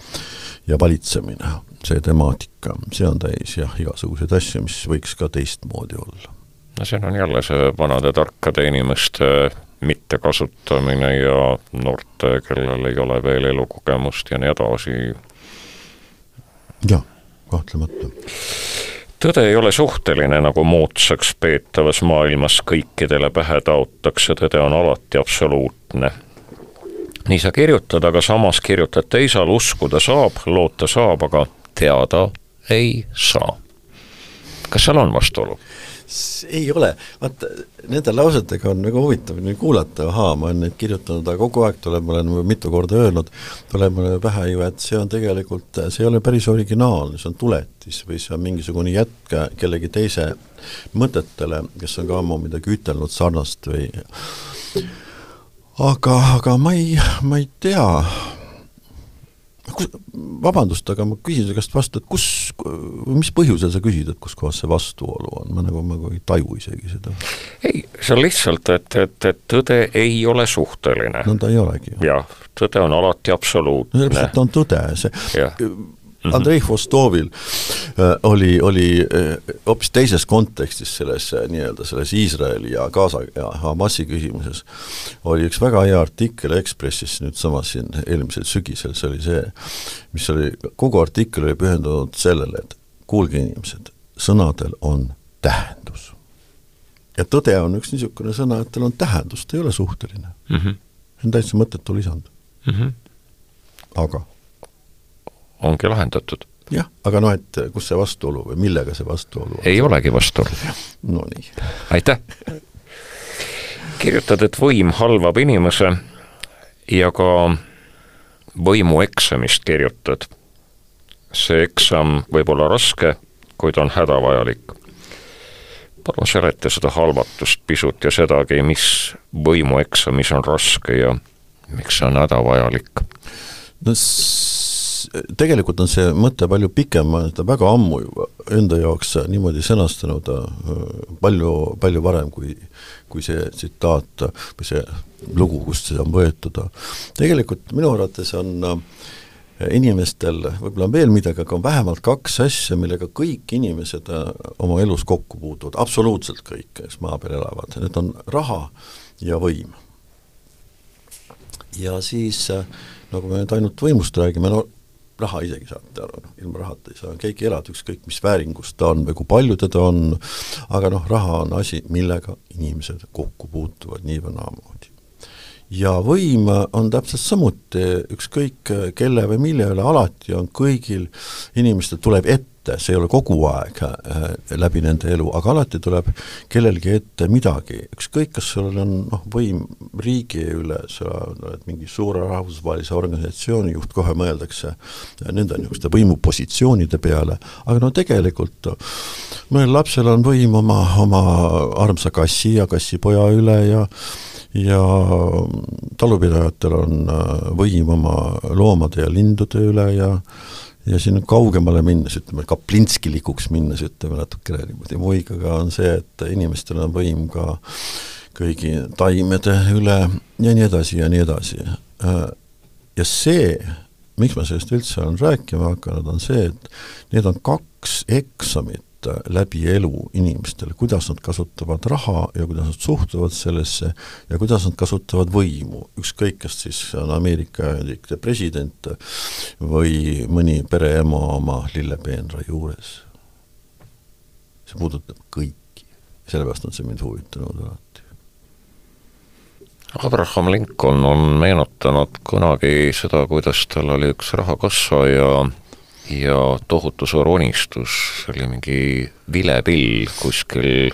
ja valitsemine see temaatika, see on täis jah, igasuguseid asju, mis võiks ka teistmoodi olla. no siin on jälle see vanade tarkade inimeste mittekasutamine ja noorte, kellel ei ole veel elukogemust ja nii edasi. jah, kahtlemata. tõde ei ole suhteline, nagu moodsaks peetavas maailmas kõikidele pähe taotakse, tõde on alati absoluutne nii sa kirjutad, aga samas kirjutad teisal, uskuda saab, loota saab, aga teada ei saa. kas seal on vastuolu? ei ole, vaata nende lausetega on väga huvitav nüüd kuulata, ahaa, ma olen neid kirjutanud, aga kogu aeg tuleb, ma olen mitu korda öelnud, tuleb mulle pähe ju, et see on tegelikult, see ei ole päris originaalne, see on tuletis või see on mingisugune jätk kellegi teise mõtetele, kes on ka ammu midagi ütelnud sarnast või aga, aga ma ei, ma ei tea, kus, vabandust, aga ma küsin su käest vastu, et kus, mis põhjusel sa küsid, et kus kohas see vastuolu on, ma nagu, nagu ei taju isegi seda. ei, see on lihtsalt, et, et, et tõde ei ole suhteline. no ta ei olegi. jah, tõde on alati absoluutne. ta on tõde, see -hmm. Andrei Vostovil äh, oli, oli äh, hoopis teises kontekstis selles äh, nii-öelda selles Iisraeli ja Gaza ja Hamasi küsimuses, oli üks väga hea artikkel Ekspressis nüüd samas siin eelmisel sügisel, see oli see, mis oli, kogu artikkel oli pühendunud sellele, et kuulge inimesed, sõnadel on tähendus. ja tõde on üks niisugune sõna, et tal on tähendus, ta ei ole suhteline mm. -hmm. see on täitsa mõttetu lisand mm. -hmm. aga ongi lahendatud. jah, aga noh, et kus see vastuolu või millega see vastuolu on? ei olegi vastuolu. Nonii. aitäh! kirjutad, et võim halvab inimese ja ka võimueksamist kirjutad. see eksam võib olla raske, kuid on hädavajalik. palun seleta seda halvatust pisut ja sedagi, mis võimueksamis on raske ja miks see on hädavajalik? no tegelikult on see mõte palju pikem, ma olen seda väga ammu juba enda jaoks niimoodi sõnastanud äh, palju, palju varem, kui kui see tsitaat või see lugu, kust see on võetud. tegelikult minu arvates on äh, inimestel, võib-olla on veel midagi, aga on vähemalt kaks asja, millega kõik inimesed äh, oma elus kokku puutuvad, absoluutselt kõik, kes maa peal elavad, need on raha ja võim. ja siis nagu me nüüd ainult võimust räägime, no raha isegi saate aru, noh ilma rahata ei saa. Keegi elada, ükskõik mis vääringus ta on või kui palju teda on, aga noh, raha on asi, millega inimesed kokku puutuvad nii või naamoodi ja võim on täpselt samuti ükskõik kelle või mille üle, alati on kõigil inimestel tuleb ette ette, see ei ole kogu aeg äh, läbi nende elu, aga alati tuleb kellelgi ette midagi, ükskõik, kas sul on noh, võim riigi üle, sa oled mingi suure rahvusvahelise organisatsiooni juht, kohe mõeldakse nende niisuguste võimupositsioonide peale, aga no tegelikult mõnel lapsel on võim oma, oma armsa kassi ja kassipoja üle ja ja talupidajatel on äh, võim oma loomade ja lindude üle ja ja siin kaugemale minnes, ütleme kaplinskilikuks minnes, ütleme natukene niimoodi muigaga, on see, et inimestel on võim ka kõigi taimede üle ja nii edasi ja nii edasi. Ja see, miks ma sellest üldse olen rääkima hakanud, on see, et need on kaks eksamit läbi elu inimestele, kuidas nad kasutavad raha ja kuidas nad suhtuvad sellesse ja kuidas nad kasutavad võimu, ükskõik, kas siis on Ameerika Ühendriikide president või mõni pereema oma lillepeenra juures. see puudutab kõiki, sellepärast on see mind huvitanud alati. Abraham Lincoln on meenutanud kunagi seda, kuidas tal oli üks rahakassa ja ja tohutu suur unistus, see oli mingi vilepill kuskil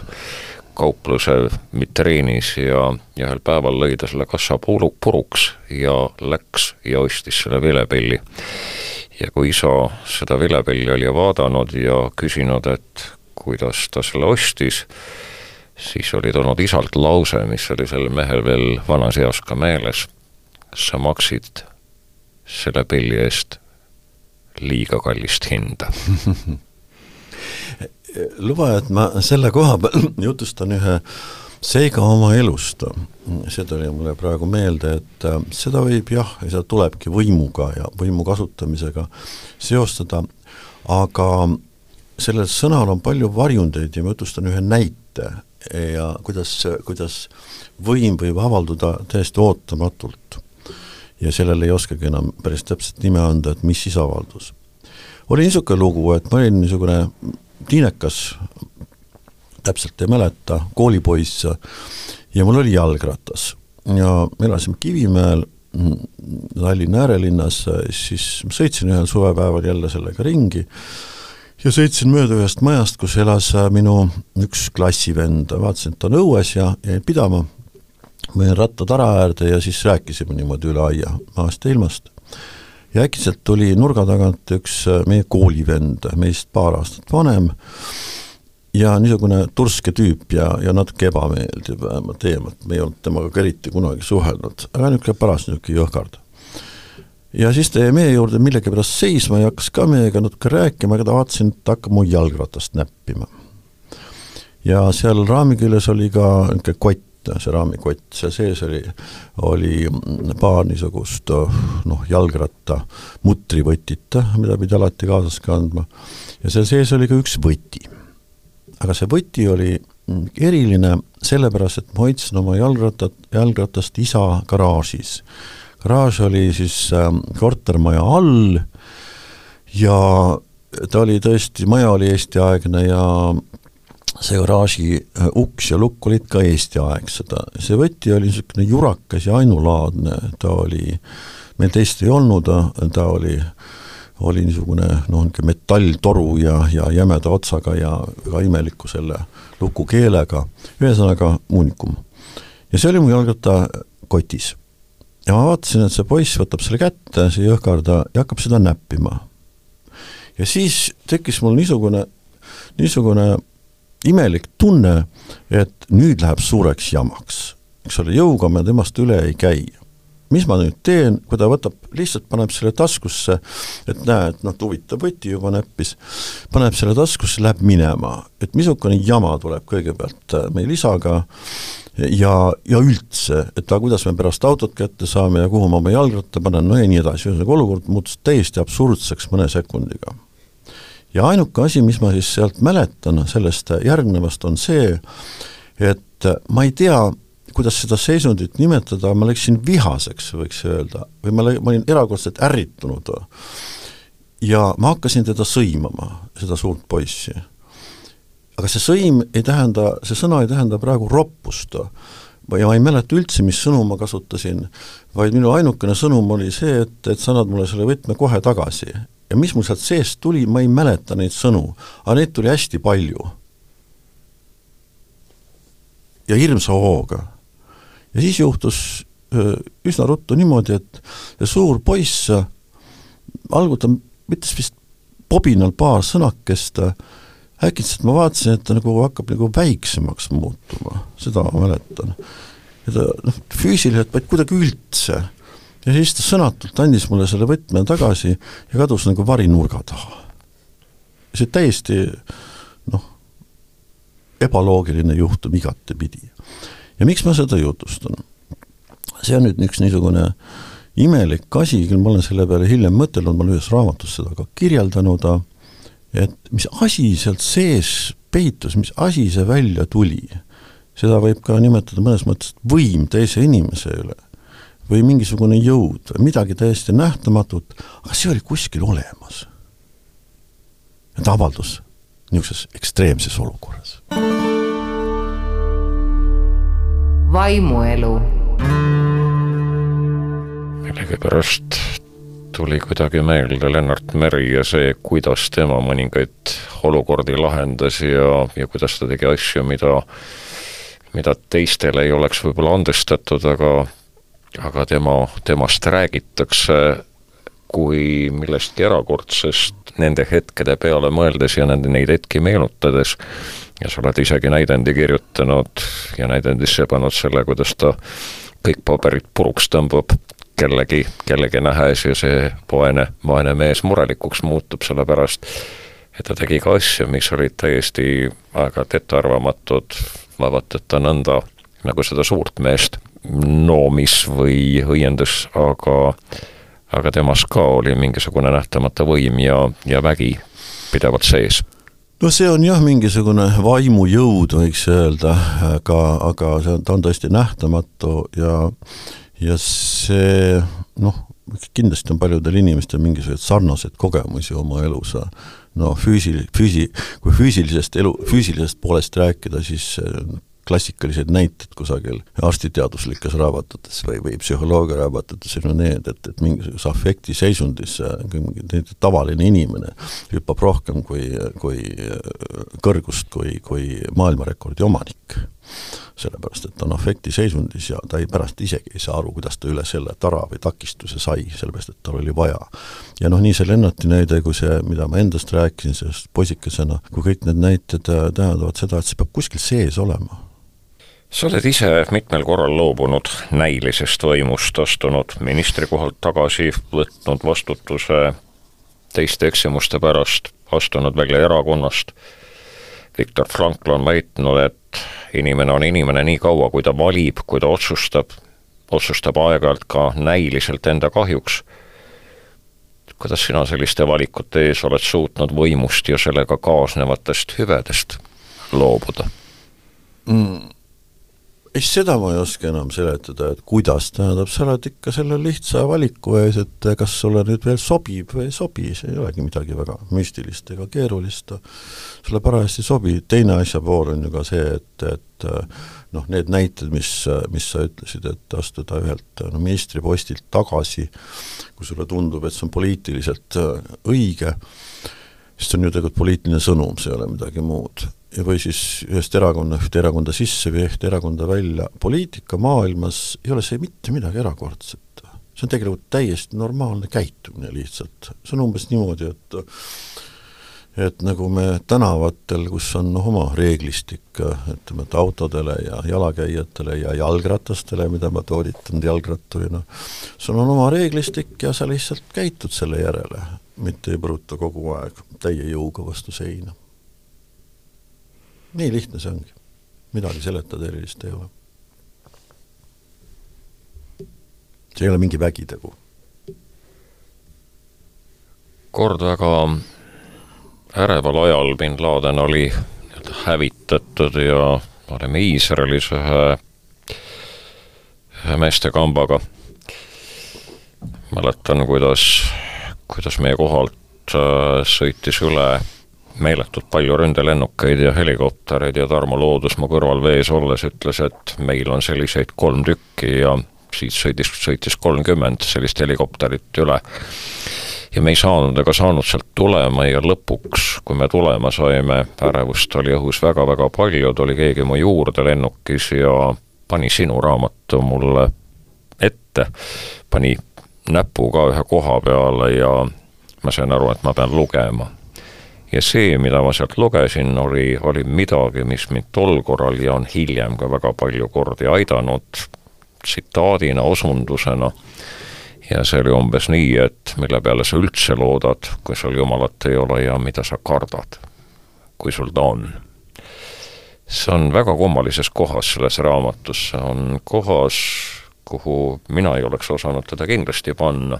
kaupluse vitriinis ja, ja ühel päeval lõi ta selle kassa puru, puruks ja läks ja ostis selle vilepilli. ja kui isa seda vilepilli oli vaadanud ja küsinud, et kuidas ta selle ostis, siis oli tulnud isalt lause, mis oli sellel mehel veel vanas eas ka meeles. sa maksid selle pilli eest liiga kallist hinda luba, et ma selle koha peal jutustan ühe seega oma elust. see tuli mulle praegu meelde, et äh, seda võib jah, ja seda tulebki võimuga ja võimu kasutamisega seostada, aga sellel sõnal on palju varjundeid ja ma jutustan ühe näite ja kuidas, kuidas võim võib avalduda täiesti ootamatult ja sellele ei oskagi enam päris täpset nime anda, et mis siis avaldus. oli niisugune lugu, et ma olin niisugune tiinekas, täpselt ei mäleta, koolipoiss ja mul oli jalgratas. Ja me elasime Kivimäel, Tallinna äärelinnas, siis sõitsin ühel suvepäeval jälle sellega ringi ja sõitsin mööda ühest majast, kus elas minu üks klassivend, vaatasin, et ta on õues ja jäin pidama ma jäin rattatara äärde ja siis rääkisime niimoodi üle aia maast ja ilmast. ja äkitselt tuli nurga tagant üks äh, meie koolivend, meist paar aastat vanem, ja niisugune turske tüüp ja, ja natuke ebameeldiv vähemalt teemat, me ei olnud temaga ka eriti kunagi suhelnud, aga niisugune paras niisugune jõhkard. ja siis ta jäi meie juurde millegipärast seisma ja hakkas ka meiega natuke rääkima, aga ta vaatasin, et ta hakkab mu jalgratast näppima. ja seal raami küljes oli ka niisugune kott, see raamikott, seal sees oli, oli paar niisugust noh, jalgratta mutrivõtit, mida pidi alati kaasas kandma, ja seal sees oli ka üks võti. aga see võti oli eriline sellepärast, et ma hoidsin oma jalgrattat, jalgratast isa garaažis. garaaž oli siis äh, kortermaja all ja ta oli tõesti, maja oli Eesti-aegne ja see garaaži äh, uks ja lukk olid ka Eesti-aegsed, see võti oli niisugune jurakas ja ainulaadne, ta oli, meil teist ei olnud, ta oli, oli niisugune noh, niisugune metalltoru ja, ja jämeda otsaga ja väga imeliku selle lukukeelega, ühesõnaga uunikum. ja see oli mu jalgrattakotis. ja ma vaatasin, et see poiss võtab selle kätte, see jõhkarda, ja hakkab seda näppima. ja siis tekkis mul niisugune, niisugune imelik tunne, et nüüd läheb suureks jamaks. eks ole, jõuga me temast üle ei käi. mis ma nüüd teen, kui ta võtab, lihtsalt paneb selle taskusse, et näe, et noh, huvitav võti juba näppis, paneb selle taskusse, läheb minema, et missugune jama tuleb kõigepealt äh, meil isaga ja, ja üldse, et aga kuidas me pärast autot kätte saame ja kuhu ma oma jalgratta panen, no ja nii edasi, ühesõnaga olukord muutus täiesti absurdseks mõne sekundiga ja ainuke asi, mis ma siis sealt mäletan, sellest järgnevast, on see, et ma ei tea, kuidas seda seisundit nimetada, ma läksin vihaseks, võiks öelda, või ma, ma olin erakordselt ärritunud. ja ma hakkasin teda sõimama, seda suurt poissi. aga see sõim ei tähenda, see sõna ei tähenda praegu roppust, ja ma ei mäleta üldse, mis sõnu ma kasutasin, vaid minu ainukene sõnum oli see, et, et sa annad mulle selle võtme kohe tagasi ja mis mul sealt seest tuli, ma ei mäleta neid sõnu, aga neid tuli hästi palju. ja hirmsa hooga. ja siis juhtus üsna ruttu niimoodi, et see suur poiss, algul ta ütles vist pobinal paar sõnakest, äkitselt ma vaatasin, et ta nagu hakkab nagu väiksemaks muutuma, seda ma mäletan. ja ta noh, füüsiliselt, vaid kuidagi üldse ja siis ta sõnatult andis mulle selle võtme tagasi ja kadus nagu varinurga taha. see täiesti noh, ebaloogiline juhtum igatepidi. ja miks ma seda jutustan? see on nüüd üks niisugune imelik asi, küll ma olen selle peale hiljem mõtelnud, ma olen ühes raamatus seda ka kirjeldanud, et mis asi sealt sees peitus, mis asi see välja tuli. seda võib ka nimetada mõnes mõttes võim teise inimese üle või mingisugune jõud või midagi täiesti nähtamatut, aga see oli kuskil olemas. ja ta avaldus niisuguses ekstreemses olukorras. vaimuelu. millegipärast tuli kuidagi meelde Lennart Meri ja see, kuidas tema mõningaid olukordi lahendas ja, ja kuidas ta tegi asju, mida, mida teistele ei oleks võib-olla andestatud, aga aga tema, temast räägitakse kui millestki erakordsest nende hetkede peale mõeldes ja nende, neid hetki meenutades. Ja sa oled isegi näidendi kirjutanud ja näidendisse pannud selle, kuidas ta kõik paberid puruks tõmbab. Kellegi, kellegi nähes ja see vaene, vaene mees murelikuks muutub, sellepärast et ta tegi ka asju, mis olid täiesti aeg-ajalt ettearvamatud, vaevalt et ta nõnda nagu seda suurt meest noomis või õiendas, aga aga temas ka oli mingisugune nähtamatu võim ja, ja vägi pidevalt sees. No see on jah, mingisugune vaimujõud, võiks öelda, aga, aga see on, ta on tõesti nähtamatu ja ja see noh, kindlasti on paljudel inimestel mingisuguseid sarnaseid kogemusi oma elus, no füüsil-, füüsi-, kui füüsilisest elu, füüsilisest poolest rääkida, siis klassikalised näited kusagil arstiteaduslikes raamatutes või, või psühholoogia raamatutes on need, et, et mingisuguses afektiseisundis tavaline inimene hüppab rohkem kui, kui kõrgust kui, kui maailmarekordi omanik sellepärast et ta on afektiseisundis ja ta ei, pärast isegi ei saa aru, kuidas ta üle selle tara või takistuse sai, sellepärast et tal oli vaja. ja noh, nii see Lennarti näide kui see, mida ma endast rääkisin, sellest poisikesena, kui kõik need näited äh, tähendavad seda, et see peab kuskil sees olema sa oled ise mitmel korral loobunud näilisest võimust, astunud ministrikohalt tagasi, võtnud vastutuse teiste eksimuste pärast, astunud välja erakonnast. Viktor Frankl on väitnud, et inimene on inimene nii kaua, kui ta valib, kui ta otsustab, otsustab aeg-ajalt ka näiliselt enda kahjuks. kuidas sina selliste valikute ees oled suutnud võimust ja sellega kaasnevatest hüvedest loobuda mm.? Ei, seda ma ei oska enam seletada, et kuidas, tähendab, sa oled ikka selle lihtsa valiku ees, et kas sulle nüüd veel sobib või ei sobi, see ei olegi midagi väga müstilist ega keerulist, sulle parajasti sobib, teine asja pool on ju ka see, et, et noh, need näited, mis, mis sa ütlesid, et astuda ühelt no, ministripostilt tagasi, kui sulle tundub, et see on poliitiliselt õige, siis see on ju tegelikult poliitiline sõnum, see ei ole midagi muud või siis ühest erakonna, ühte erakonda sisse või ühte erakonda välja, poliitikamaailmas ei ole see mitte midagi erakordset. see on tegelikult täiesti normaalne käitumine lihtsalt, see on umbes niimoodi, et et nagu me tänavatel, kus on noh, oma reeglistik, ütleme, et autodele ja jalakäijatele ja jalgratastele, mida ma toonitan jalgratturina, sul on oma reeglistik ja sa lihtsalt käitud selle järele, mitte ei põruta kogu aeg täie jõuga vastu seina nii lihtne see ongi. midagi seletada erilist ei ole. see ei ole mingi vägitegu. kord väga äreval ajal bin Laden oli nii-öelda hävitatud ja olime Iisraelis ühe, ühe meestekambaga. mäletan, kuidas, kuidas meie kohalt äh, sõitis üle meeletult palju ründelennukeid ja helikoptereid ja Tarmo Loodus mu kõrval vees olles ütles, et meil on selliseid kolm tükki ja siit sõitis, sõitis kolmkümmend sellist helikopterit üle. ja me ei saanud ega saanud sealt tulema ja lõpuks, kui me tulema saime, ärevust oli õhus väga-väga palju, tuli keegi mu juurde lennukis ja pani sinu raamatu mulle ette, pani näpu ka ühe koha peale ja ma sain aru, et ma pean lugema ja see, mida ma sealt lugesin, oli, oli midagi, mis mind tol korral ja on hiljem ka väga palju kordi aidanud tsitaadina, osundusena. ja see oli umbes nii, et mille peale sa üldse loodad, kui sul Jumalat ei ole ja mida sa kardad, kui sul ta on. see on väga kummalises kohas selles raamatus, see on kohas, kuhu mina ei oleks osanud teda kindlasti panna.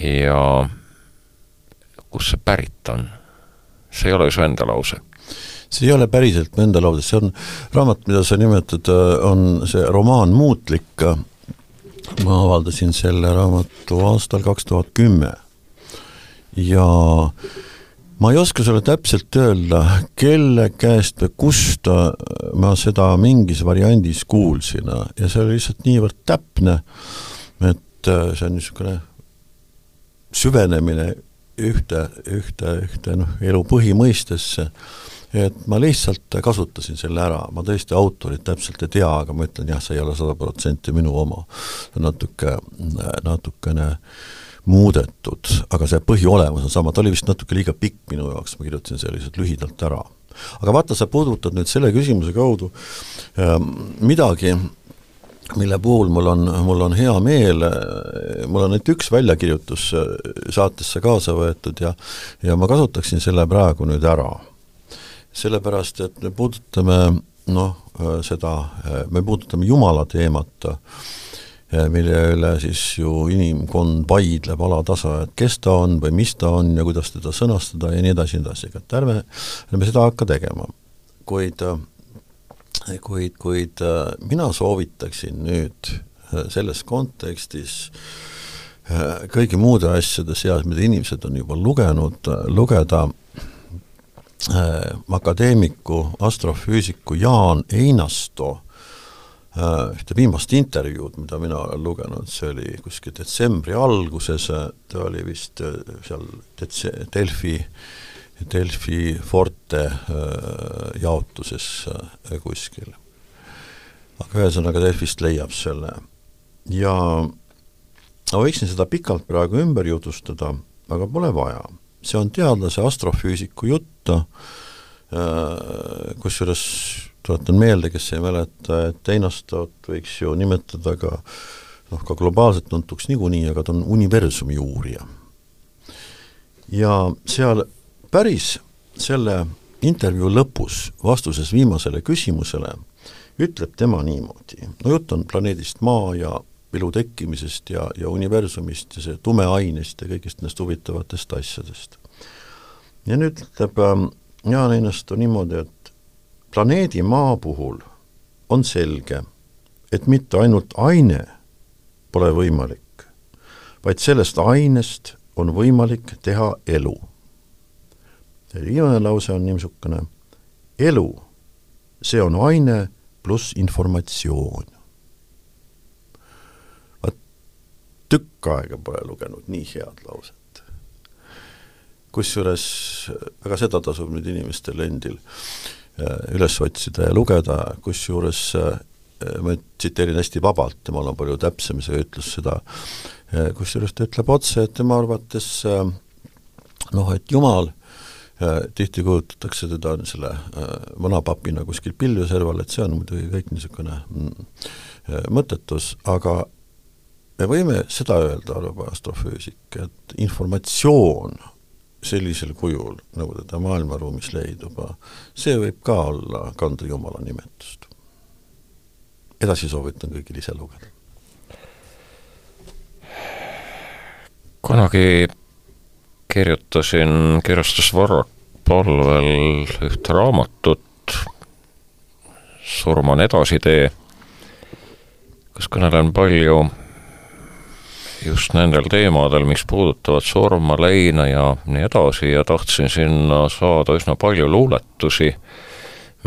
ja kust see pärit on? see ei ole ju su enda lause. See ei ole päriselt mu enda lause, see on raamat, mida sa nimetad, on see romaan Muutlik, ma avaldasin selle raamatu aastal kaks tuhat kümme. Ja ma ei oska sulle täpselt öelda, kelle käest või kust ma seda mingis variandis kuulsin. Ja see oli lihtsalt niivõrd täpne, et äh, see on niisugune süvenemine ühte, ühte, ühte noh, elu põhimõistesse, et ma lihtsalt kasutasin selle ära, ma tõesti autorit täpselt ei tea, aga ma ütlen jah, see ei ole sada protsenti minu oma, natuke, natukene muudetud, aga see põhiolemus on sama, ta oli vist natuke liiga pikk minu jaoks, ma kirjutasin selle lihtsalt lühidalt ära. aga vaata, sa puudutad nüüd selle küsimuse kaudu äh, midagi, mille puhul mul on, mul on hea meel, mul on ainult üks väljakirjutus äh, saatesse kaasa võetud ja ja ma kasutaksin selle praegu nüüd ära. sellepärast, et me puudutame noh, äh, seda, äh, me puudutame Jumala teemat äh, mille üle siis ju inimkond vaidleb alatasa, et kes ta on või mis ta on ja kuidas teda sõnastada ja nii edasi, nii edasi, et ärme, ärme seda hakka tegema. kuid, kuid, kuid mina soovitaksin nüüd selles kontekstis kõigi muude asjade seas, mida inimesed on juba lugenud, lugeda akadeemiku, astrofüüsiku Jaan Einasto Äh, ühte viimast intervjuud, mida mina olen lugenud, see oli kuskil detsembri alguses, ta oli vist äh, seal dets-, Delfi, Delfi Forte äh, jaotuses kuskil. aga ühesõnaga Delfist leiab selle ja ma võiksin seda pikalt praegu ümber jutustada, aga pole vaja. see on teadlase astrofüüsiku jutt, kusjuures tuletan meelde, kes ei mäleta, et Einastot võiks ju nimetada ka noh, ka globaalselt tuntuks niikuinii, aga ta on universumi uurija. ja seal päris selle intervjuu lõpus, vastuses viimasele küsimusele, ütleb tema niimoodi, no jutt on planeedist Maa ja elu tekkimisest ja, ja universumist ja see tumeainest ja kõigist nendest huvitavatest asjadest. ja nüüd ütleb ähm, Jaan Einasto niimoodi, et planeedi Maa puhul on selge, et mitte ainult aine pole võimalik, vaid sellest ainest on võimalik teha elu. Viimane lause on niisugune, elu, see on aine pluss informatsioon. vaat tükk aega pole lugenud nii head lauset. kusjuures, aga seda tasub nüüd inimestel endil Äh, üles otsida ja lugeda, kusjuures äh, ma tsiteerin hästi vabalt, temal on palju täpsem see ütlus seda, äh, kusjuures ta ütleb otse, et tema arvates noh, et Jumal, tihti kujutatakse teda selle vanapapina kuskil pilve serval, et see on muidugi kõik niisugune mm, mõttetus, aga me võime seda öelda, arvab astrofüüsik, et informatsioon sellisel kujul, nagu teda maailmaruumis leidub, see võib ka olla, kanda Jumala nimetust. edasi soovitan kõigil ise lugeda. kunagi kirjutasin kirjastus Varrak palvel ühte raamatut, Surm on edasitee, kus kõnelen palju just nendel teemadel, mis puudutavad surma, leina ja nii edasi ja tahtsin sinna saada üsna palju luuletusi,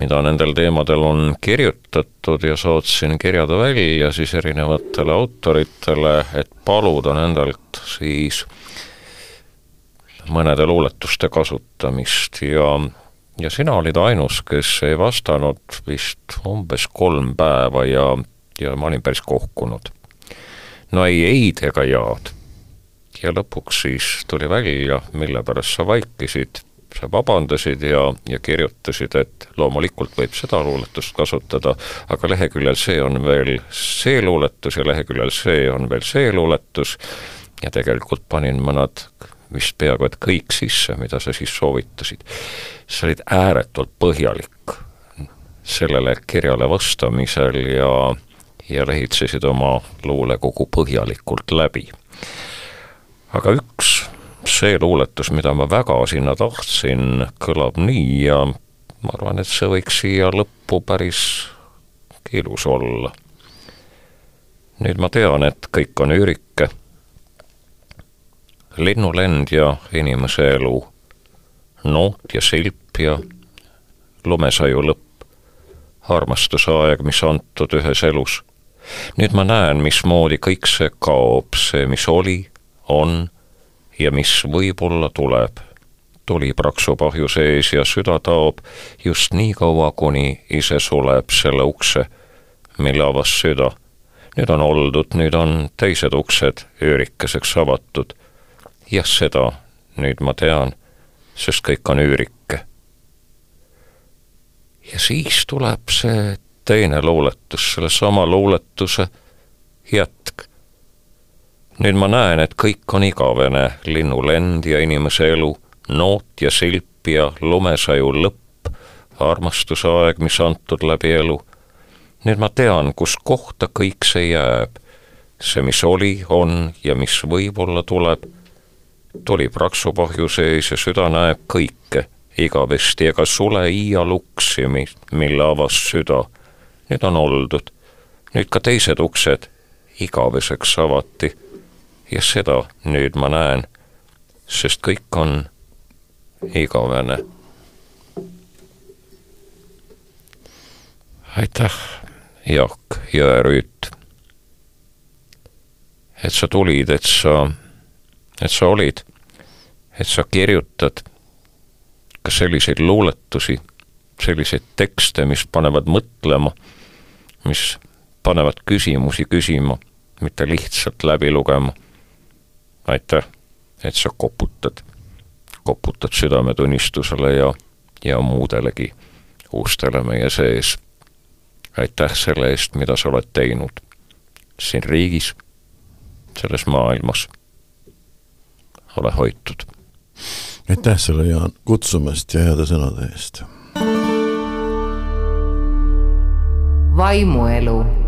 mida nendel teemadel on kirjutatud ja saatsin kirjad välja siis erinevatele autoritele, et paluda nendelt siis mõnede luuletuste kasutamist ja ja sina olid ainus, kes ei vastanud vist umbes kolm päeva ja, ja ma olin päris kohkunud no ei ei-d ega jaad. ja lõpuks siis tuli välja, mille pärast sa vaikisid, sa vabandasid ja, ja kirjutasid, et loomulikult võib seda luuletust kasutada, aga leheküljel see on veel see luuletus ja leheküljel see on veel see luuletus ja tegelikult panin mõned vist peaaegu et kõik sisse, mida sa siis soovitasid. sa olid ääretult põhjalik sellele kirjale vastamisel ja, ja lehitsesid oma luulekogu põhjalikult läbi. aga üks, see luuletus, mida ma väga sinna tahtsin, kõlab nii ja ma arvan, et see võiks siia lõppu päris ilus olla. nüüd ma tean, et kõik on üürike, linnulend ja inimese elu, noot ja silp ja lumesaju lõpp, armastusaeg, mis antud ühes elus. nüüd ma näen, mismoodi kõik see kaob, see, mis oli, on ja mis võib-olla tuleb. tuli praksub ahju sees ja süda taob just nii kaua, kuni ise suleb selle ukse, mille avas süda. nüüd on oldud, nüüd on teised uksed üürikeseks avatud. Jah, seda nüüd ma tean, sest kõik on üürike ja siis tuleb see teine luuletus, sellesama luuletuse jätk. nüüd ma näen, et kõik on igavene, linnulend ja inimese elu, noot ja silp ja lumesaju lõpp, armastusaeg, mis antud läbi elu. nüüd ma tean, kus kohta kõik see jääb. see, mis oli, on ja mis võib-olla tuleb, tuli praksupahju sees ja süda näeb kõike igavesti ega sule iial uksi, mille avas süda. nüüd on oldud, nüüd ka teised uksed igaveseks avati ja seda nüüd ma näen, sest kõik on igavene. aitäh, Jaak Jõerüüt, et sa tulid, et sa, et sa olid, et sa kirjutad ka selliseid luuletusi, selliseid tekste, mis panevad mõtlema, mis panevad küsimusi küsima, mitte lihtsalt läbi lugema. aitäh, et sa koputad, koputad südametunnistusele ja, ja muudelegi ustele meie sees. aitäh selle eest, mida sa oled teinud siin riigis, selles maailmas. Ole hoitud aitäh sulle, Jaan, kutsumast ja heade sõnade eest! vaimuelu